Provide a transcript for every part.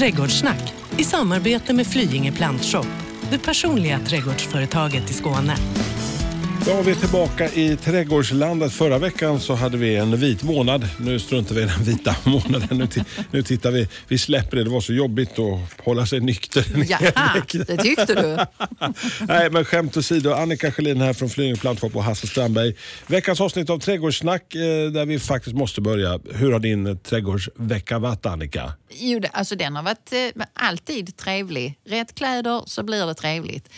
Trädgårdssnack i samarbete med Flyinge Plantshop, det personliga trädgårdsföretaget i Skåne. Då är vi tillbaka i trädgårdslandet. Förra veckan så hade vi en vit månad. Nu struntar vi i den vita månaden. Nu, nu tittar vi. Vi släpper det. Det var så jobbigt att hålla sig nykter. Jaha, det tyckte du. Nej, men skämt åsido. Annika Sjölin här från Flyinge Plantshop och Hasse Strandberg. Veckans avsnitt av Trädgårdssnack eh, där vi faktiskt måste börja. Hur har din eh, trädgårdsvecka varit Annika? Jo, det, alltså den har varit eh, alltid trevlig. Rätt kläder så blir det trevligt.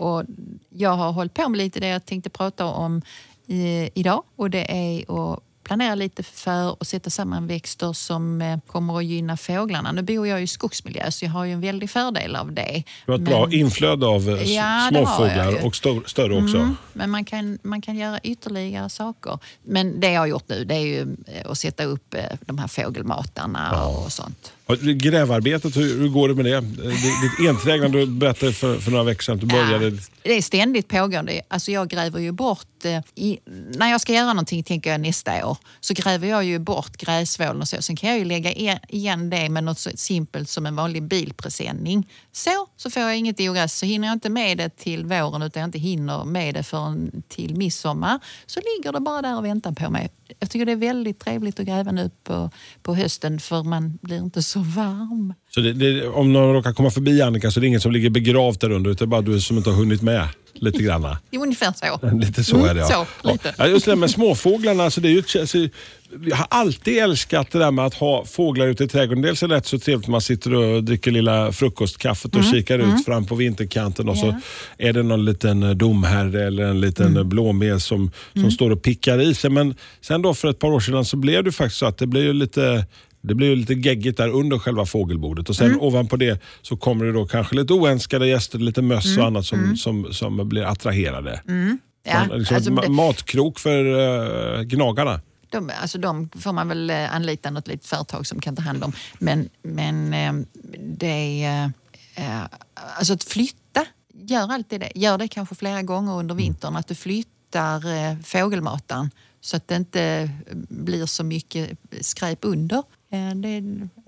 Och jag har hållit på med lite det jag tänkte prata om eh, idag och det är att planera lite för att sätta samman växter som eh, kommer att gynna fåglarna. Nu bor jag i skogsmiljö så jag har ju en väldig fördel av det. Du har ett bra inflöde av eh, Ja, småfåglar och stör, större också. Mm, men man kan, man kan göra ytterligare saker. Men det jag har gjort nu det är ju eh, att sätta upp de här fågelmatarna och sånt. Grävarbetet, hur, hur går det med det? Eh, Ditt enträgna, du berättade för, för några veckor sedan att du började. Ja, det är ständigt pågående. Alltså jag gräver ju bort... eh, I, när jag ska göra någonting, tänker jag nästa år, så gräver jag ju bort gräsvålen och så. Sen kan jag ju lägga igen det med något så simpelt som en vanlig bilpresenning. Så, så får jag inget ogräs. Så hinner jag inte med det till våren utan jag inte hinner med det förrän till midsommar så ligger det bara där och väntar på mig. Jag tycker det är väldigt trevligt att gräva nu på, på hösten för man blir inte så varm. Så det, det, om någon råkar komma förbi Annika så är det ingen som ligger begravt där under utan bara du som inte har hunnit med lite grann. Jo, ungefär så. Lite så är det ja. Mm, så, lite. Ja, just det med småfåglarna. Alltså det är ju, alltså, jag har alltid älskat det där med att ha fåglar ute i trädgården. Dels är det rätt så trevligt när man sitter och dricker lilla frukostkaffet och kikar ut fram på vinterkanten och så Mm. Ja. är det någon liten eh, domherre eller en liten Mm. mm. blåmes som, som står och pickar i sig. Men sen då för ett par år sedan så blev det faktiskt så att det blev ju lite det blir lite geggigt där under själva fågelbordet och sen Mm. ovanpå det så kommer det då kanske lite oönskade gäster, lite möss Mm. och annat som, som, som blir attraherade. Ja, Man, liksom, alltså, ma- matkrok för uh, gnagarna. De, alltså de får man väl eh, anlita något litet företag som kan ta hand om. Men, men eh, det är... eh, Alltså att flytta, gör alltid det. Gör det kanske flera gånger under vintern. Att du flyttar fågelmataren så att det inte blir så mycket skräp under. Eh, Det,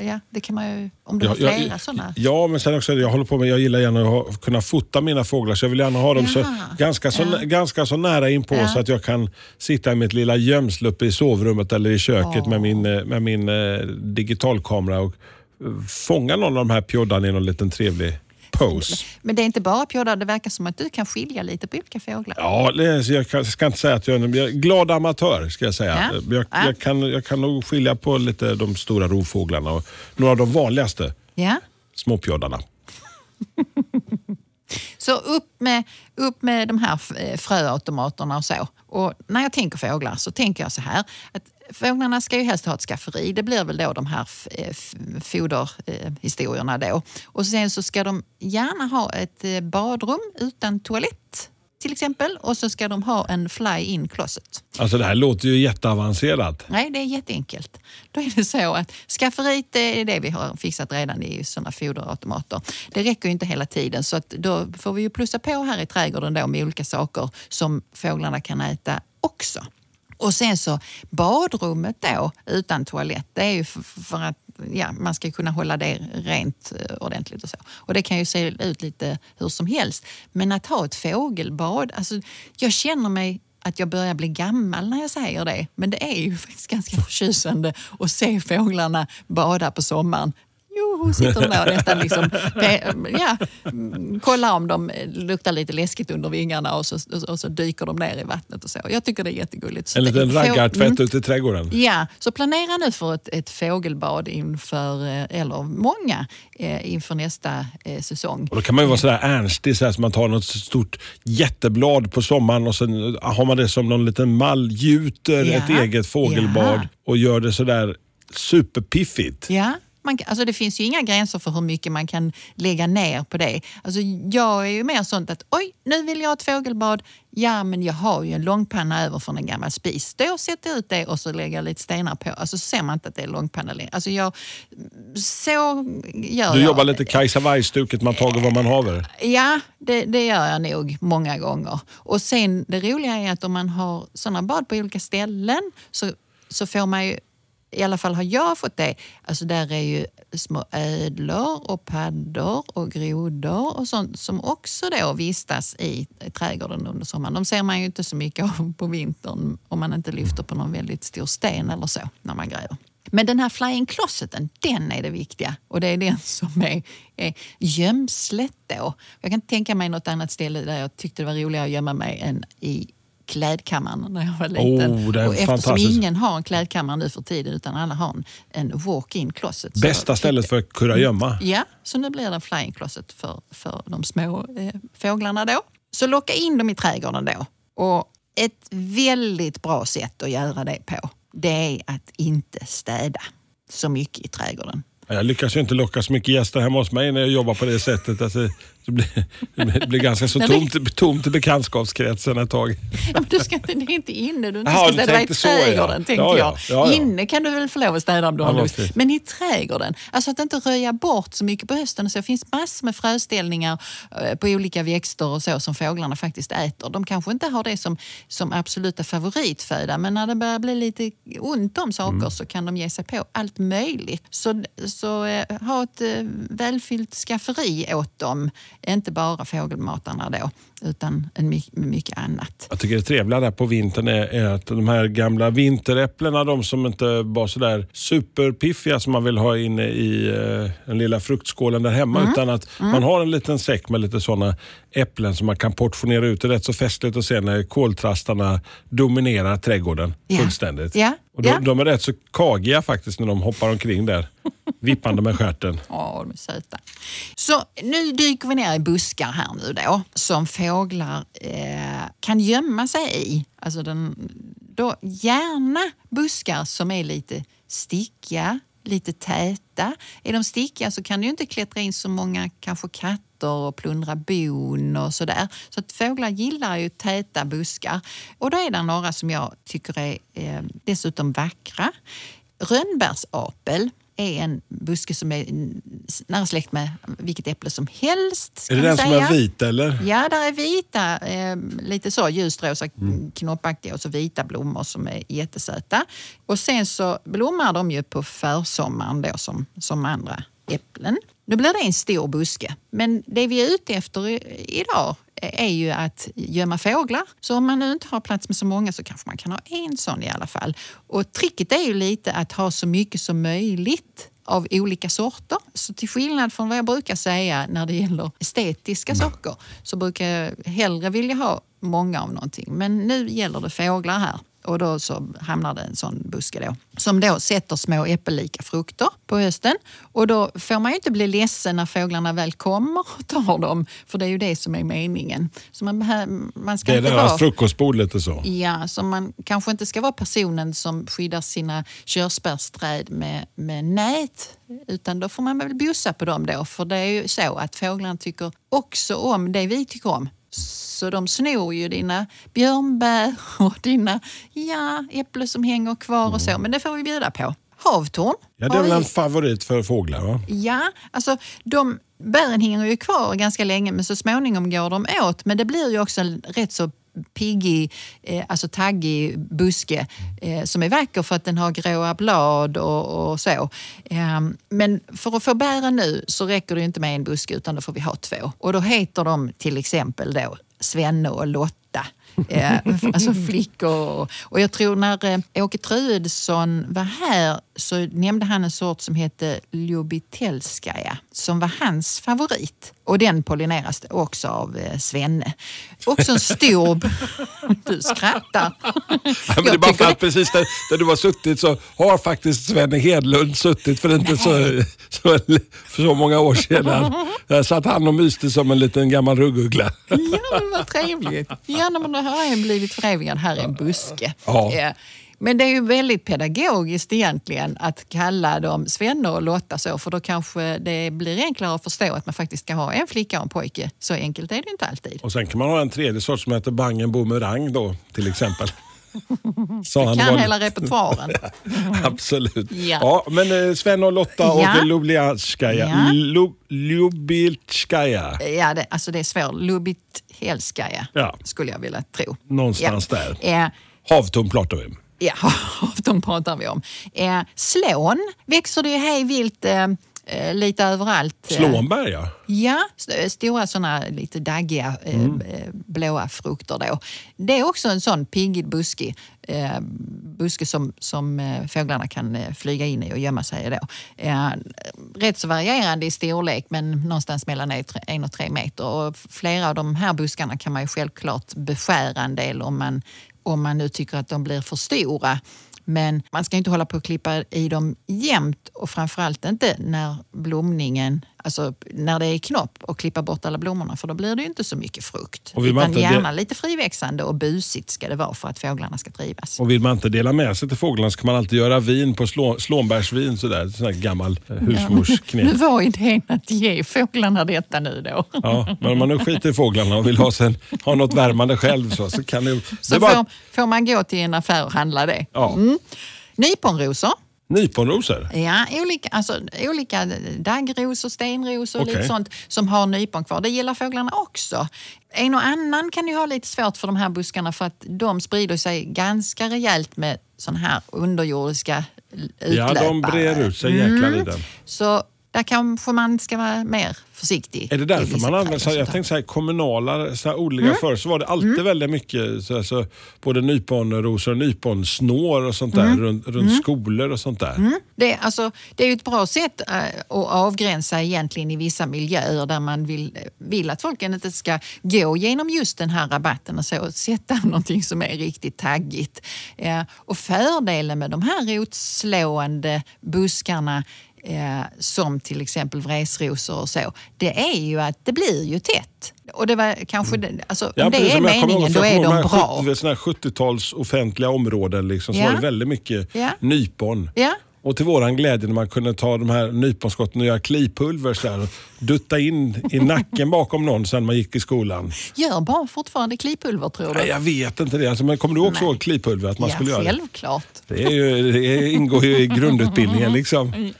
ja, det kan man ju... Om du har flera sådana. ja, men sen också, jag håller på med, jag gillar gärna att ha, kunna fota mina fåglar så jag vill gärna ha dem så, ganska, så, ja. ganska så nära inpå Ja. så att jag kan sitta i mitt lilla gömsle uppe i sovrummet eller i köket Åh. med min, eh, med min eh, digitalkamera och fånga någon av de här pjoddarna i någon liten trevlig pose. Men det är inte bara pjådar, det verkar som att du kan skilja lite på olika fåglar. Ja, är, jag ska inte säga att jag är en jag är en glad amatör. Ska jag säga. Ja. Jag, Ja. jag, kan, jag kan nog skilja på lite de stora rovfåglarna och några av de vanligaste Ja? småpjoddarna. Så upp med, upp med de här eh, fröautomaterna och så. Och när jag tänker fåglar så tänker jag så här att fåglarna ska ju helst ha ett skafferi. Det blir väl då de här eh, foderhistorierna då. Och sen så ska de gärna ha ett eh, badrum utan toalett till exempel. Och så ska de ha en fly-in closet. Alltså det här låter ju jätteavancerat. Nej, det är jätteenkelt. Då är det så att skafferiet är det vi har fixat redan i sådana foderautomater. Det räcker ju inte hela tiden så att då får vi ju plussa på här i trädgården då med olika saker som fåglarna kan äta också. Och sen så badrummet då utan toalett, det är ju för, för att ja, man ska kunna hålla det rent eh, ordentligt och så. Och det kan ju se ut lite hur som helst. Men att ha ett fågelbad, alltså jag känner mig att jag börjar bli gammal när jag säger det. Men det är ju faktiskt ganska förtjusande att se fåglarna bada på sommaren. Jo, sitter de där och nästan liksom, ja, kollar om de luktar lite läskigt under vingarna och så, och så dyker de ner i vattnet och så. Jag tycker det är jättegulligt. Så En liten raggartvätt Mm. ute i trädgården. Ja, så planera nu för ett, ett fågelbad inför, eh, eller många, eh, inför nästa eh, säsong. Och då kan man ju vara sådär ernstig, så här, så man tar något stort jätteblad på sommaren och sen har man det som någon liten mall, gjuter Ja, ett eget fågelbad ja. och gör det sådär superpiffigt. Ja, man, alltså det finns ju inga gränser för hur mycket man kan lägga ner på det. Alltså jag är ju mer sånt att oj, nu vill jag ha ett fågelbad. Ja, men jag har ju en långpanna över från en gammal spis. Då sätter jag ut det och så lägger jag lite stenar på. Alltså så ser man inte att det är långpanna längre. Alltså jag, så gör Du jag. jobbar lite Kajsa Warg-stuket, man tager vad man haver. Ja, det, det gör jag nog många gånger. Och sen det roliga är att om man har sådana bad på olika ställen så, så får man ju i alla fall har jag fått det, alltså där är ju små ödlor och paddor och grodor och sånt som också då vistas i trädgården under sommaren. De ser man ju inte så mycket av på vintern om man inte lyfter på någon väldigt stor sten eller så när man gräver. Men den här flying closeten, den är det viktiga. Och det är den som är, är gömslet då. Jag kan inte tänka mig något annat ställe där jag tyckte det var roligare att gömma mig än i klädkammaren när jag var liten. Oh, det är och eftersom ingen har en klädkammare nu för tiden utan alla har en, en walk-in closet. Bästa stället för att kunna gömma. Ja, så nu blir det en flying closet för, för de små eh, fåglarna då. Så locka in dem i trädgården då. Och ett väldigt bra sätt att göra det på, det är att inte städa så mycket i trädgården. Jag lyckas ju inte locka så mycket gäster hemma hos mig när jag jobbar på det sättet. Alltså, det, blir, det blir ganska så tomt, tomt i bekantskapskretsen ett tag. Men du ska inte, det är inte inne du inte Jaha, ska du städa i ja. trädgården, Ja, ja. jag. Ja, ja. Inne kan du väl få lov att städa om du har lust. Men i trädgården, alltså att inte röja bort så mycket på hösten. Så det finns massor med fröställningar eh, på olika växter och så som fåglarna faktiskt äter. De kanske inte har det som, som absoluta favoritföda, men när det börjar bli lite ont om saker Mm. så kan de ge sig på allt möjligt. Så, så eh, ha ett eh, välfyllt skafferi åt dem, inte bara fågelmatarna då, utan en my- mycket annat. Jag tycker det trevliga där på vintern är, är att de här gamla vinteräpplena, de som inte var sådär superpiffiga som man vill ha inne i eh, den lilla fruktskålen där hemma. Mm. Utan att man har en liten säck med lite sådana äpplen som man kan portionera ut. Det är rätt så festligt att se när koltrastarna dominerar trädgården Ja. fullständigt. Ja. Och de, Ja. de är rätt så kagiga faktiskt när de hoppar omkring där. Vippande med stjärten. Ja, de är söta. Så nu dyker vi ner i buskar här nu då, som fåglar eh, kan gömma sig i. Alltså den, då gärna buskar som är lite stickiga, lite täta. Är de stickiga så kan du inte klättra in så många kanske katter och plundra bon och sådär. Så att fåglar gillar ju täta buskar. Och då är det några som jag tycker är eh, dessutom vackra. Rönnbärsapel är en buske som är nära släkt med vilket äpple som helst. Är det den som säga. är vit eller? Ja, där är vita, eh, lite så ljusrosa Mm. knoppaktiga och så vita blommor som är jättesöta. Och sen så blommar de ju på försommaren då som, som andra äpplen. Nu blir det en stor buske, men det vi är ute efter idag är ju att gömma fåglar. Så om man nu inte har plats med så många så kanske man kan ha en sån i alla fall. Och tricket är ju lite att ha så mycket som möjligt av olika sorter. Så till skillnad från vad jag brukar säga när det gäller estetiska saker så brukar jag hellre vilja ha många av någonting. Men nu gäller det fåglar här. Och då så hamnar det en sån buske då. Som då sätter små äppellika frukter på hösten. Och då får man ju inte bli ledsen när fåglarna väl kommer och tar dem. För det är ju det som är meningen. Så man, man ska Det är inte deras vara... frukostbord lite så. Ja, så man kanske inte ska vara personen som skyddar sina körsbärsträd med, med nät. Utan då får man väl bjussa på dem då. För det är ju så att fåglarna tycker också om det vi tycker om. Så de snor ju dina björnbär och dina ja, äpplen som hänger kvar och så. Men det får vi bjuda på. Havtorn. Ja, det är väl en favorit för fåglar va? Ja, alltså de bären hänger ju kvar ganska länge men så småningom går de åt. Men det blir ju också en rätt så piggig, eh, alltså taggig buske eh, som är vacker för att den har gråa blad och, och så. Eh, men för att få bären nu så räcker det inte med en buske utan då får vi ha två. Och då heter de till exempel då Svenne och Lotta. Eh, alltså flickor. Och, och jag tror när eh, Åke Truedsson var här så nämnde han en sort som hette Ljubitelskaja som var hans favorit. Och den pollineras också av eh, Svenne. Också en stor... du skrattar. Ja, men det är bara för att precis där, där du har suttit så har faktiskt Svenne Hedlund suttit för inte så, så, för så många år sedan. Där satt han och myste som en liten gammal rugguggla. Ja, men vad trevligt. Ja, men då har jag blivit förevigad här i en buske. Ja. Men det är ju väldigt pedagogiskt egentligen att kalla dem Svenne och Lotta så, för då kanske det blir enklare att förstå att man faktiskt ska ha en flicka och en pojke. Så enkelt är det inte alltid. Och sen kan man ha en tredje sort som heter Bangen Boomerang då till exempel. Sa han Kan var- hela repertoaren. Absolut. Ja. Ja. men eh, Sven och Lotta och Ja. Lublianskaja. Ja. Lu- Ljubilskaja. Ja, det, alltså det är svårt. Lubit Helskaja Ja. skulle jag vilja tro. Någonstans ja. där. Eh, Havtorn pratar vi. Ja, de pratar vi om. Eh, slån växer det ju hej vilt eh, eh, lite överallt. eh. Slånbär ja. Ja, st- stora såna lite daggiga eh, Mm. eh, blåa frukter då. Det är också en sån piggig buske, eh, buske som, som eh, fåglarna kan eh, flyga in i och gömma sig i då. Eh, rätt så varierande i storlek men någonstans mellan en och tre meter. Och flera av de här buskarna kan man ju självklart beskära en del om man, om man nu tycker att de blir för stora. Men man ska inte hålla på och klippa i dem jämt och framförallt inte när blomningen, alltså när det är knopp och klippa bort alla blommorna för då blir det ju inte så mycket frukt. Och vill man Utan gärna lite friväxande och busigt ska det vara för att fåglarna ska trivas. Och vill man inte dela med sig till fåglarna så kan man alltid göra vin på slå, slånbärsvin. Sådär. Sån här gammal eh, Nu husmorsknep. var idén att ge fåglarna detta nu då. Ja, men om man nu skiter i fåglarna och vill ha, sen, ha något värmande själv så, så kan det, det Så är bara får, får man gå till en affär och handla det. Ja. Mm. Nyponrosor. Nyponrosor. Ja, olika, alltså, olika daggrosor, stenrosor och Okej. lite sånt som har nypon kvar. Det gillar fåglarna också. En och annan kan ju ha lite svårt för de här buskarna för att de sprider sig ganska rejält med såna här underjordiska utlöpare. Ja, de brer ut sig jäklar i den. Så där kanske man ska vara mer försiktig. Är det därför man använder, här, jag tänkte så här, kommunala så här, odlingar Mm. förr så var det alltid väldigt mycket så här, så, både nyponrosor och nyponsnår och sånt där Mm. runt, runt skolor och sånt där. Det, alltså, det är ju ett bra sätt eh, att avgränsa egentligen i vissa miljöer där man vill, vill att folk inte ska gå genom just den här rabatten och så och sätta någonting som är riktigt taggigt. Eh, och fördelen med de här rotslående buskarna eh, som till exempel vresrosor och så, det är ju att det blir ju tätt. Och det var kanske, det- alltså, om det precis är meningen ihåg, då är de bra. 70 såna här 70-tals offentliga områden liksom, så Ja. var det väldigt mycket Ja. nypon. Ja. Och till våran glädje när man kunde ta de här nyponskotten och göra klipulver så här, och dutta in i nacken bakom någon sen man gick i skolan. Gör barn fortfarande klipulver tror du? Nej, jag vet inte det. Alltså, men kommer du också ihåg klipulver? Att man ja, skulle göra det? självklart. Det, är ju, det ingår ju i grundutbildningen. Liksom.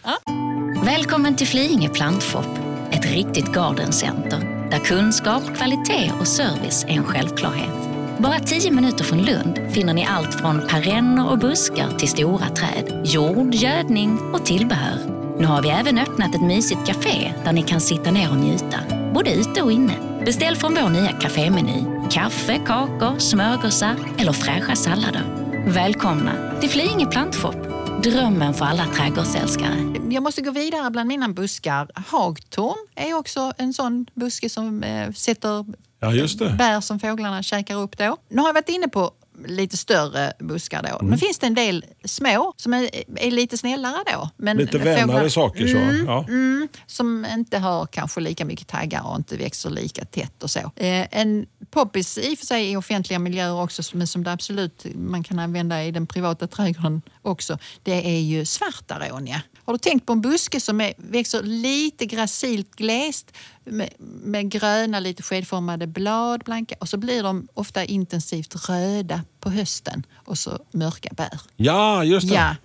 Välkommen till Flyinge plantshop, ett riktigt gardencenter där kunskap, kvalitet och service är en självklarhet. Bara tio minuter från Lund finner ni allt från perenner och buskar till stora träd, jord, gödning och tillbehör. Nu har vi även öppnat ett mysigt café där ni kan sitta ner och njuta, både ute och inne. Beställ från vår nya kafémeny. Kaffe, kakor, smörgåsar eller fräscha sallader. Välkomna till Flyinge plantshop, drömmen för alla trädgårdsälskare. Jag måste gå vidare bland mina buskar. Hagtorn är också en sån buske som eh, sätter Ja, just det. bär som fåglarna käkar upp då. Nu har jag varit inne på lite större buskar då. Mm. Nu finns det en del små som är, är lite snällare då. Men Lite vänare saker. Så. Ja. Mm, som inte har kanske lika mycket taggar och inte växer lika tätt och så. Eh, en poppis i och för sig i offentliga miljöer också men som det absolut man kan använda i den privata trädgården också. Det är ju svartaronia. Har du tänkt på en buske som är, växer lite gracilt glest med, med gröna lite skedformade blad, blanka och så blir de ofta intensivt röda på hösten och så mörka bär. ja, just det. Ja.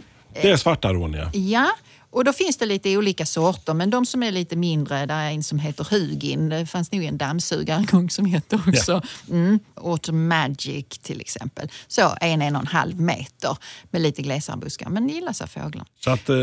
Det är svartaronia. Ja, och då finns det lite olika sorter, men de som är lite mindre, där är en som heter Hugin. Det fanns nog en dammsugare en gång som hette också. Mm. Automagic till exempel. Så en, en och en halv meter med lite glesare buskar, men gillas av fåglarna. Så att eh,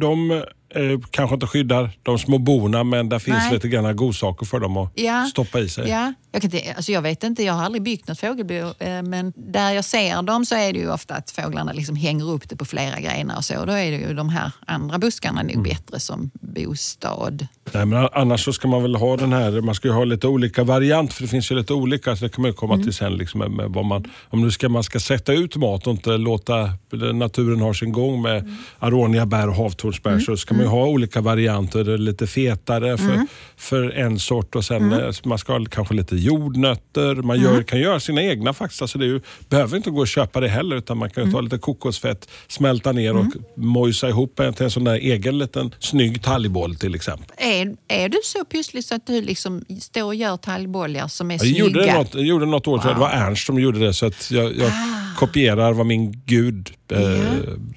de eh, kanske inte skyddar de små borna men där finns Nej. lite grann godsaker för dem att Ja. stoppa i sig. Ja, jag, kan inte, alltså jag vet inte, jag har aldrig byggt något fågelbo, eh, men där jag ser dem så är det ju ofta att fåglarna liksom hänger upp det på flera grenar och så. Då är det ju de här andra buskarna nog bättre som bostad. Nej, men annars så ska man väl ha den här, man ska ju ha lite olika variant för det finns ju lite olika, så det kan man ju komma Mm. till sen. Liksom, med, med vad man, om nu ska, man ska sätta ut mat och inte låta naturen ha sin gång med Mm. aroniabär och havtornsbär så ska man ju ha olika varianter. Är lite fetare för, Mm. för en sort och sen eh, man ska ha kanske lite jordnötter. Man Mm. gör, kan göra sina egna faktiskt. Alltså det ju, behöver inte gå och köpa det heller utan man kan ju Mm. ta lite kokosfett, smälta ner och mojsa ihop en till en sån där egen liten snygg talgboll till exempel. Är, är du så pysslig så att du liksom står och gör talgbollar som är Jag snygga? gjorde det något, jag gjorde något år, wow. det var Ernst som gjorde det så att jag, jag kopierar vad min gud eh,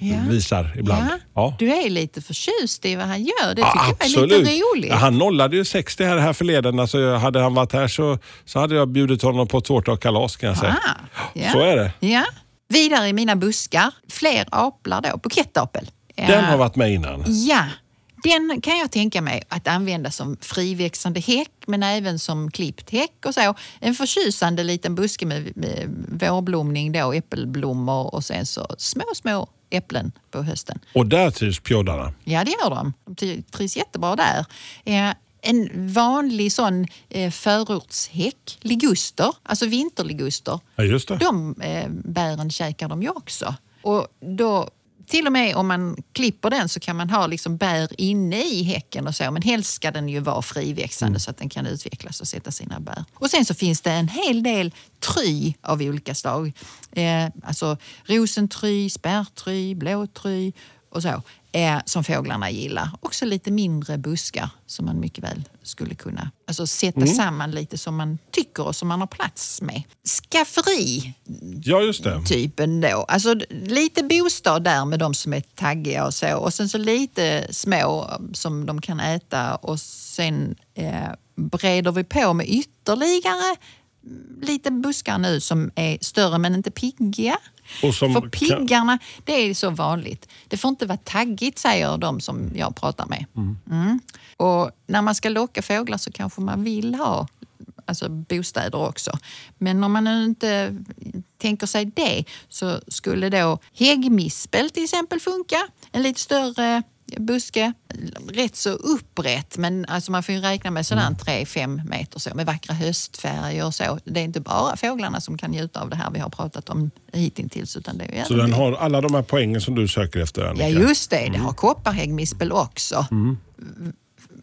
ja. visar ibland. Ja. Du är lite förtjust i vad han gör. Det tycker Ja, jag är lite roligt. Han nollade ju 60 här, här förleden. Alltså, hade han varit här så, så hade jag bjudit honom på tårta och kalas kan jag säga. Ah. Så är det. Ja. Vidare i mina buskar, fler aplar då, bukettapel. Den har varit med innan. Ja, den kan jag tänka mig att använda som friväxande häck men även som klippt häck och så. En förtjusande liten buske med, med vårblomning då, äppelblommor och sen så små, små äpplen på hösten. Och där trivs pjoddarna. Ja, det gör de. De trivs jättebra där. Eh, en vanlig sån eh, förortshäck, liguster, alltså vinterliguster, Ja, just det. de eh, bären käkar de ju också. Och då, till och med om man klipper den så kan man ha liksom bär inne i häcken och så. Men helst ska den ju vara friväxande så att den kan utvecklas och sätta sina bär. Och sen så finns det en hel del try av olika slag. Eh, alltså rosentry, spärrtry, blåtry och så. Eh, som fåglarna gillar. Också lite mindre buskar som man mycket väl skulle kunna alltså, sätta samman lite som man tycker och som man har plats med. Skafferi Ja, just det. typen då. Alltså lite bostad där med de som är taggiga och så. Och sen så lite små som de kan äta och sen eh, breder vi på med ytterligare mm, lite buskar nu som är större men inte piggiga. Och som För piggarna, det är så vanligt. Det får inte vara taggigt säger de som jag pratar med. Mm. Och när man ska locka fåglar så kanske man vill ha alltså bostäder också. Men om man nu inte tänker sig det så skulle då häggmispel till exempel funka. En lite större buske, rätt så upprätt men alltså man får ju räkna med sådär Mm. 3-5 meter så med vackra höstfärger och så. Det är inte bara fåglarna som kan njuta av det här vi har pratat om hittills utan det är Så den har alla de här poängen som du söker efter, Annika? Ja just det, det har kopparhäggmispel också.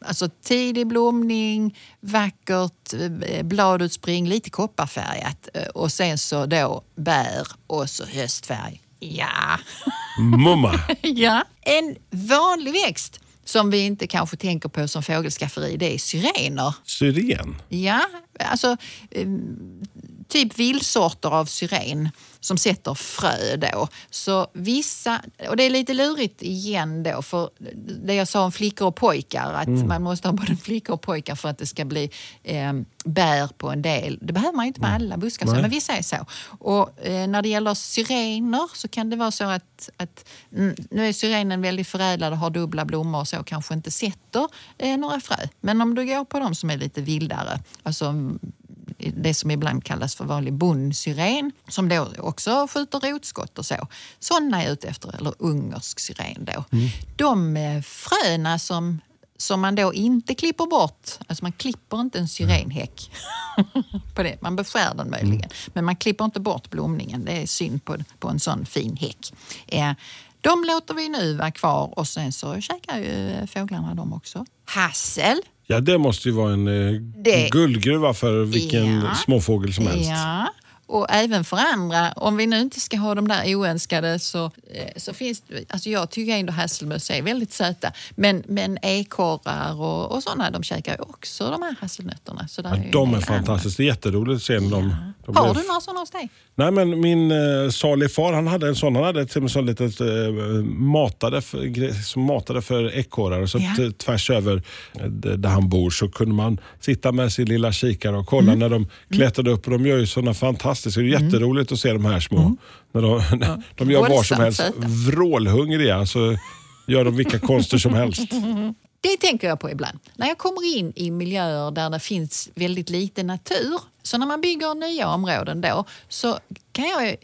Alltså tidig blomning, vackert eh, bladutspring, lite kopparfärgat eh, och sen så då bär och så höstfärg. Ja. Mumma. ja. En vanlig växt som vi inte kanske tänker på som fågelskafferi, det är syrener. Syren. Ja, alltså eh, typ vildsorter av syren som sätter frö då. Så vissa, och det är lite lurigt igen då för det jag sa om flickor och pojkar, att man måste ha både flickor och pojkar för att det ska bli eh, bär på en del. Det behöver man inte med alla buskar, så, men vissa är så. Och eh, när det gäller syrener så kan det vara så att, att mm, nu är syrenen väldigt förädlad och har dubbla blommor och så kanske inte sätter eh, några frö. Men om du går på de som är lite vildare, alltså mm, det som ibland kallas för vanlig bondsyren som då också skjuter rotskott och så. Sådana är jag ute efter, eller ungersk syren då. De eh, fröna som, som man då inte klipper bort, alltså man klipper inte en syrenhäck på det. Man beskär den möjligen, men man klipper inte bort blomningen. Det är synd på, på en sån fin häck. Eh, de låter vi nu vara kvar och sen så käkar ju fåglarna dem också. Hassel Ja, det måste ju vara en eh, Det- guldgruva för vilken Ja. småfågel som helst. Ja, och även för andra. Om vi nu inte ska ha de där oönskade så, eh, så finns det... Alltså jag tycker ändå hasselmöss är väldigt söta. Men, men ekorrar och, och sådana, de käkar ju också de här hasselnötterna. Så Ja, är de är del fantastiskt. Det är jätteroligt att se när de, de. Har du några sådana hos dig? Nej, men min eh, salig far han hade en sån. Han hade till och med litet eh, matade för, som matade för ekorrar. Så Ja. tvärs över eh, där han bor så kunde man sitta med sin lilla kikare och kolla Mm. när de klättrade upp. Och de gör ju såna fantastiska, det är jätteroligt att se de här små. När de, de gör vad som helst. Vrålhungriga. Så gör de vilka konster som helst. Det tänker jag på ibland. När jag kommer in i miljöer där det finns väldigt lite natur, så när man bygger nya områden då, så kan jag eh,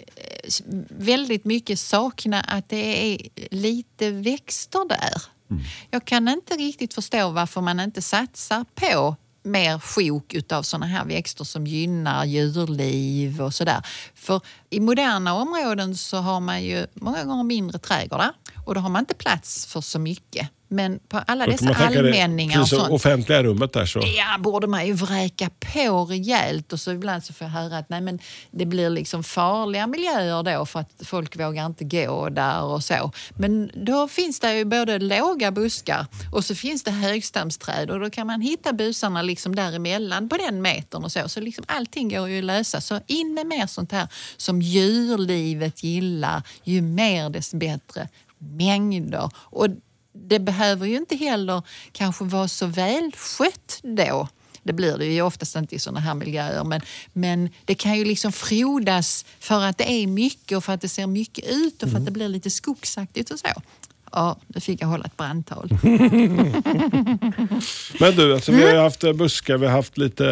väldigt mycket sakna att det är lite växter där. Jag kan inte riktigt förstå varför man inte satsar på mer sjok utav såna här växter som gynnar djurliv och sådär. För i moderna områden så har man ju många gånger mindre trädgårdar och då har man inte plats för så mycket. Men på alla dessa tänka det, allmänningar och offentliga rummet där så. Ja, borde man ju vräka på rejält och så ibland så får jag höra att nej, men det blir liksom farliga miljöer då för att folk vågar inte gå där och så. Men då finns det ju både låga buskar och så finns det högstamsträd och då kan man hitta busarna liksom däremellan på den metern och så. Så liksom allting går ju att lösa. Så in med mer sånt här som djurlivet gillar. Ju mer desto bättre. Mängder. Och det behöver ju inte heller kanske vara så välskött då. Det blir det ju oftast inte i sådana här miljöer. Men, men det kan ju liksom frodas för att det är mycket och för att det ser mycket ut och för att det blir lite skogsaktigt och så. Ja, nu fick jag hålla ett brandtal. Men du, alltså, vi har Mm. ju haft eh, buskar, vi har haft lite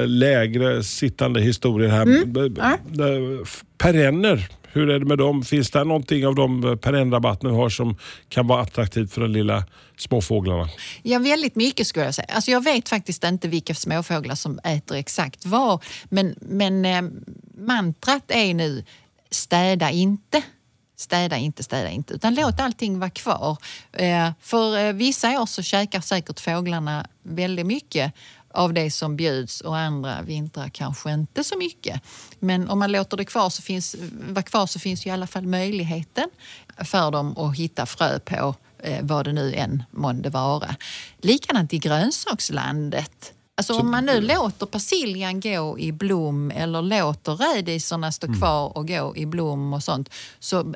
eh, lägre sittande historier här. Mm. Perenner, hur är det med dem? Finns det någonting av de eh, perennrabatter har som kan vara attraktivt för de lilla småfåglarna? Ja, väldigt mycket skulle jag säga. Alltså jag vet faktiskt inte vilka småfåglar som äter exakt vad. Men, men eh, mantrat är nu städa inte. Städa inte, städa inte. Utan låt allting vara kvar. Eh, för eh, vissa år så käkar säkert fåglarna väldigt mycket av det som bjuds och andra vintrar kanske inte så mycket. Men om man låter det kvar så finns, vara kvar så finns ju i alla fall möjligheten för dem att hitta frö på eh, vad det nu än månde vara. Likadant i grönsakslandet. Alltså om man nu låter persiljan gå i blom eller låter rädisorna stå kvar och gå i blom och sånt så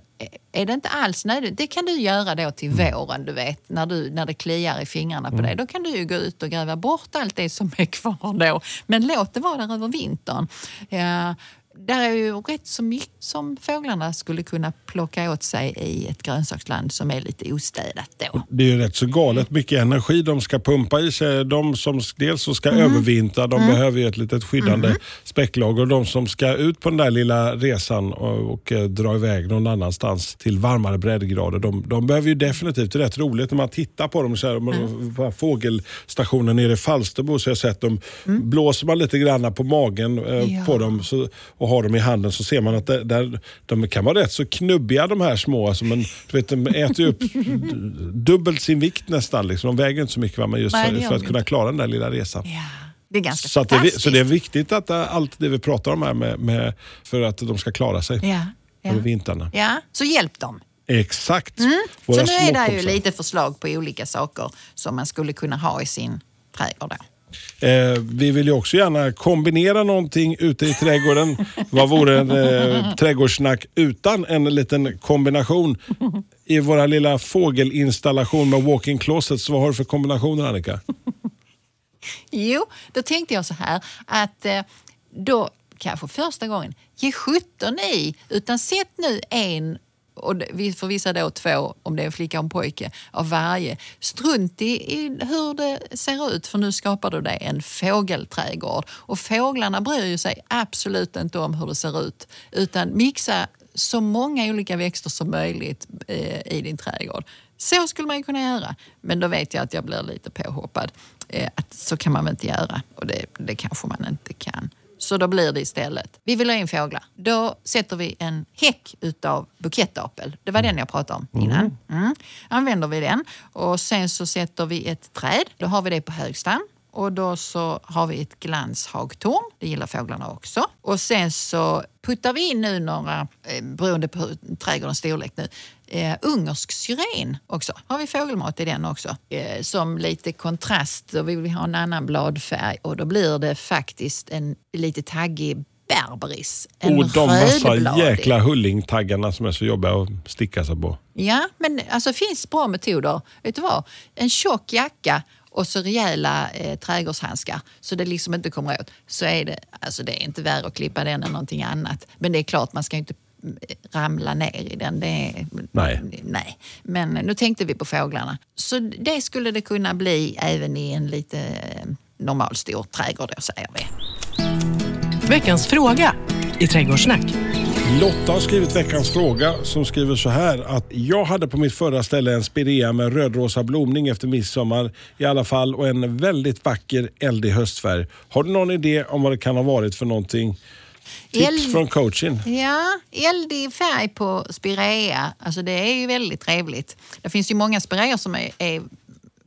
är det inte alls nödvändigt. Det kan du göra då till våren, du vet, när, du, när det kliar i fingrarna på dig. Då kan du ju gå ut och gräva bort allt det som är kvar då. Men låt det vara där över vintern. Ja, där är ju rätt så mycket som fåglarna skulle kunna plocka åt sig i ett grönsaksland som är lite ostädat då. Det är ju rätt så galet mycket energi de ska pumpa i sig. De som dels så Mm. ska övervintra, de behöver ju ett litet skyddande späcklager. Och de som ska ut på den där lilla resan och, och eh, dra iväg någon annanstans till varmare breddgrader, de, de behöver ju definitivt, det är rätt roligt när man tittar på dem så här, Mm. på fågelstationen nere i Falsterbo så har jag sett dem, blåser man lite grann på magen eh, Mm. Ja. på dem så, och har dem i handen så ser man att det, där, de kan vara rätt så knubbiga de här små. Alltså, men, du vet, de äter ju upp dubbelt sin vikt nästan. Liksom. De väger inte så mycket va? men just Nej, för, för att kunna klara den där lilla resan. Ja, det är ganska Så, att det, fantastiskt. så det är viktigt att äh, allt det vi pratar om här med, med, för att de ska klara sig Ja, ja. över vintrarna. ja, så hjälp dem. Exakt. Mm. Så nu är det ju lite förslag på olika saker som man skulle kunna ha i sin trädgård. Då. Eh, vi vill ju också gärna kombinera någonting ute i trädgården. Vad vore en eh, trädgårdssnack utan en liten kombination? I våra lilla fågelinstallation med walk-in closets, vad har du för kombinationer Annika? Jo, då tänkte jag så här att eh, då kanske första gången, ge 17 i, utan sätt nu en och vi får visa då två, om det är en flicka och en pojke, av varje. Strunt i, i hur det ser ut för nu skapar du dig en fågelträdgård. Och fåglarna bryr ju sig absolut inte om hur det ser ut utan mixa så många olika växter som möjligt eh, i din trädgård. Så skulle man ju kunna göra. Men då vet jag att jag blir lite påhoppad. Eh, att så kan man väl inte göra och det, det kanske man inte kan. Så då blir det istället. Vi vill ha in fåglar. Då sätter vi en häck utav bukettapel. Det var den jag pratade om innan. Mm. Använder vi den och sen så sätter vi ett träd. Då har vi det på högstam. Och då så har vi ett glanshagtorn. Det gillar fåglarna också. Och sen så puttar vi in nu några, eh, beroende på trädgårdens storlek nu, eh, ungersk syren också. Har vi fågelmat i den också. Eh, som lite kontrast, då vill vi ha en annan bladfärg och då blir det faktiskt en lite taggig berberis. En Och de massa jäkla hullingtaggarna som är så jobbiga att sticka sig på. Ja, men alltså finns bra metoder. Vet du vad? En tjock jacka och så rejäla eh, trädgårdshandskar så det liksom inte kommer åt. Så är det, alltså det är inte värre att klippa den än någonting annat. Men det är klart, man ska inte mm, ramla ner i den. Det Nej. nej. Men nu tänkte vi på fåglarna. Så det skulle det kunna bli även i en lite eh, normalstor trädgård då, säger vi. Veckans fråga i Trädgårdssnack. Lotta har skrivit veckans fråga som skriver så här att jag hade på mitt förra ställe en spirea med rödrosa blomning efter midsommar i alla fall och en väldigt vacker eldig höstfärg. Har du någon idé om vad det kan ha varit för någonting? Tips Eld- från coachen. Ja, eldig färg på spirea, alltså det är ju väldigt trevligt. Det finns ju många spireor som är, är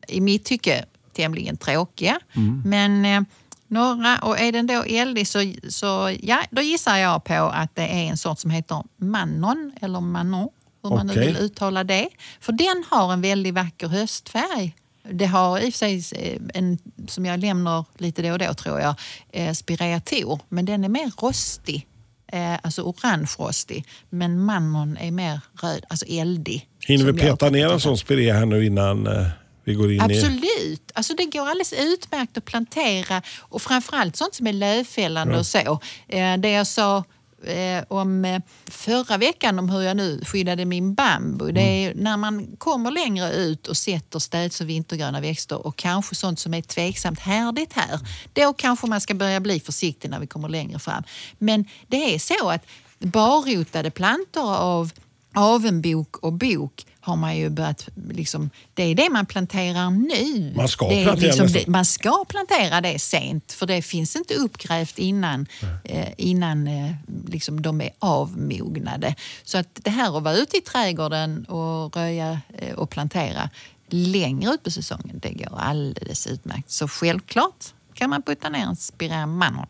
i mitt tycke tämligen tråkiga. Men några, och är den då eldig så, så ja, då gissar jag på att det är en sort som heter Manon eller Manon, hur man nu Okej. vill uttala det. För den har en väldigt vacker höstfärg. Det har i och för sig eh, en, som jag lämnar lite då och då tror jag, eh, spireator, men den är mer rostig. Eh, alltså orange-rostig. Men manon är mer röd, alltså eldig. Hinner vi peta ner en sån spirea här nu innan eh, vi går in i? Absolut. Alltså det går alldeles utmärkt att plantera och framförallt sånt som är lövfällande Ja. och så. Eh, Det jag sa eh, om eh, förra veckan om hur jag nu skyddade min bambu. Det är när man kommer längre ut och sätter städs och vintergröna växter och kanske sånt som är tveksamt härdigt här. Då kanske man ska börja bli försiktig när vi kommer längre fram. Men det är så att barrotade plantor av avenbok och bok har man ju börjat, liksom, det är det man planterar nu. Man ska plantera liksom det, Man ska plantera det sent för det finns inte uppgrävt innan, eh, innan eh, liksom de är avmognade. Så att det här att vara ute i trädgården och röja eh, och plantera längre ut på säsongen, det går alldeles utmärkt. Så självklart kan man putta ner en spirea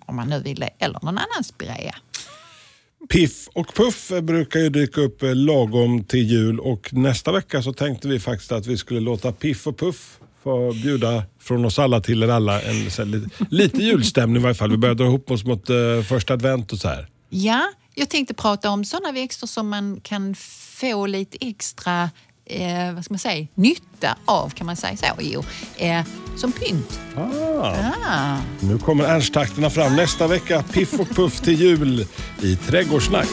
om man nu vill det, eller någon annan spirea. Piff och Puff brukar ju dyka upp eh, lagom till jul och nästa vecka så tänkte vi faktiskt att vi skulle låta Piff och Puff få bjuda från oss alla till er alla en så här, lite, lite julstämning i varje fall. Vi börjar dra ihop oss mot uh, första advent och så här. Ja, jag tänkte prata om sådana växter som man kan få lite extra eh, vad ska man säga, nytta av, kan man säga så? Jo, eh, som pynt. Ah. Ah. Nu kommer ernsttakterna fram nästa vecka. Piff och Puff till jul i Trädgårdssnack.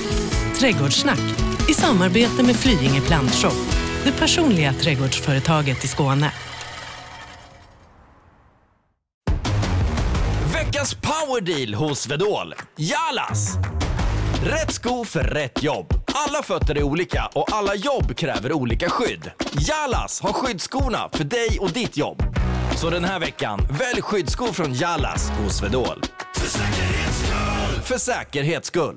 Trädgårdssnack i samarbete med Flyinge Plantshop, det personliga trädgårdsföretaget i Skåne. Veckans powerdeal hos Swedol. Jalas! Rätt sko för rätt jobb. Alla fötter är olika och alla jobb kräver olika skydd. Jalas har skyddsskorna för dig och ditt jobb. Så den här veckan, välj skyddsskor från Jalas hos Swedol. För säkerhets skull! För säkerhets skull.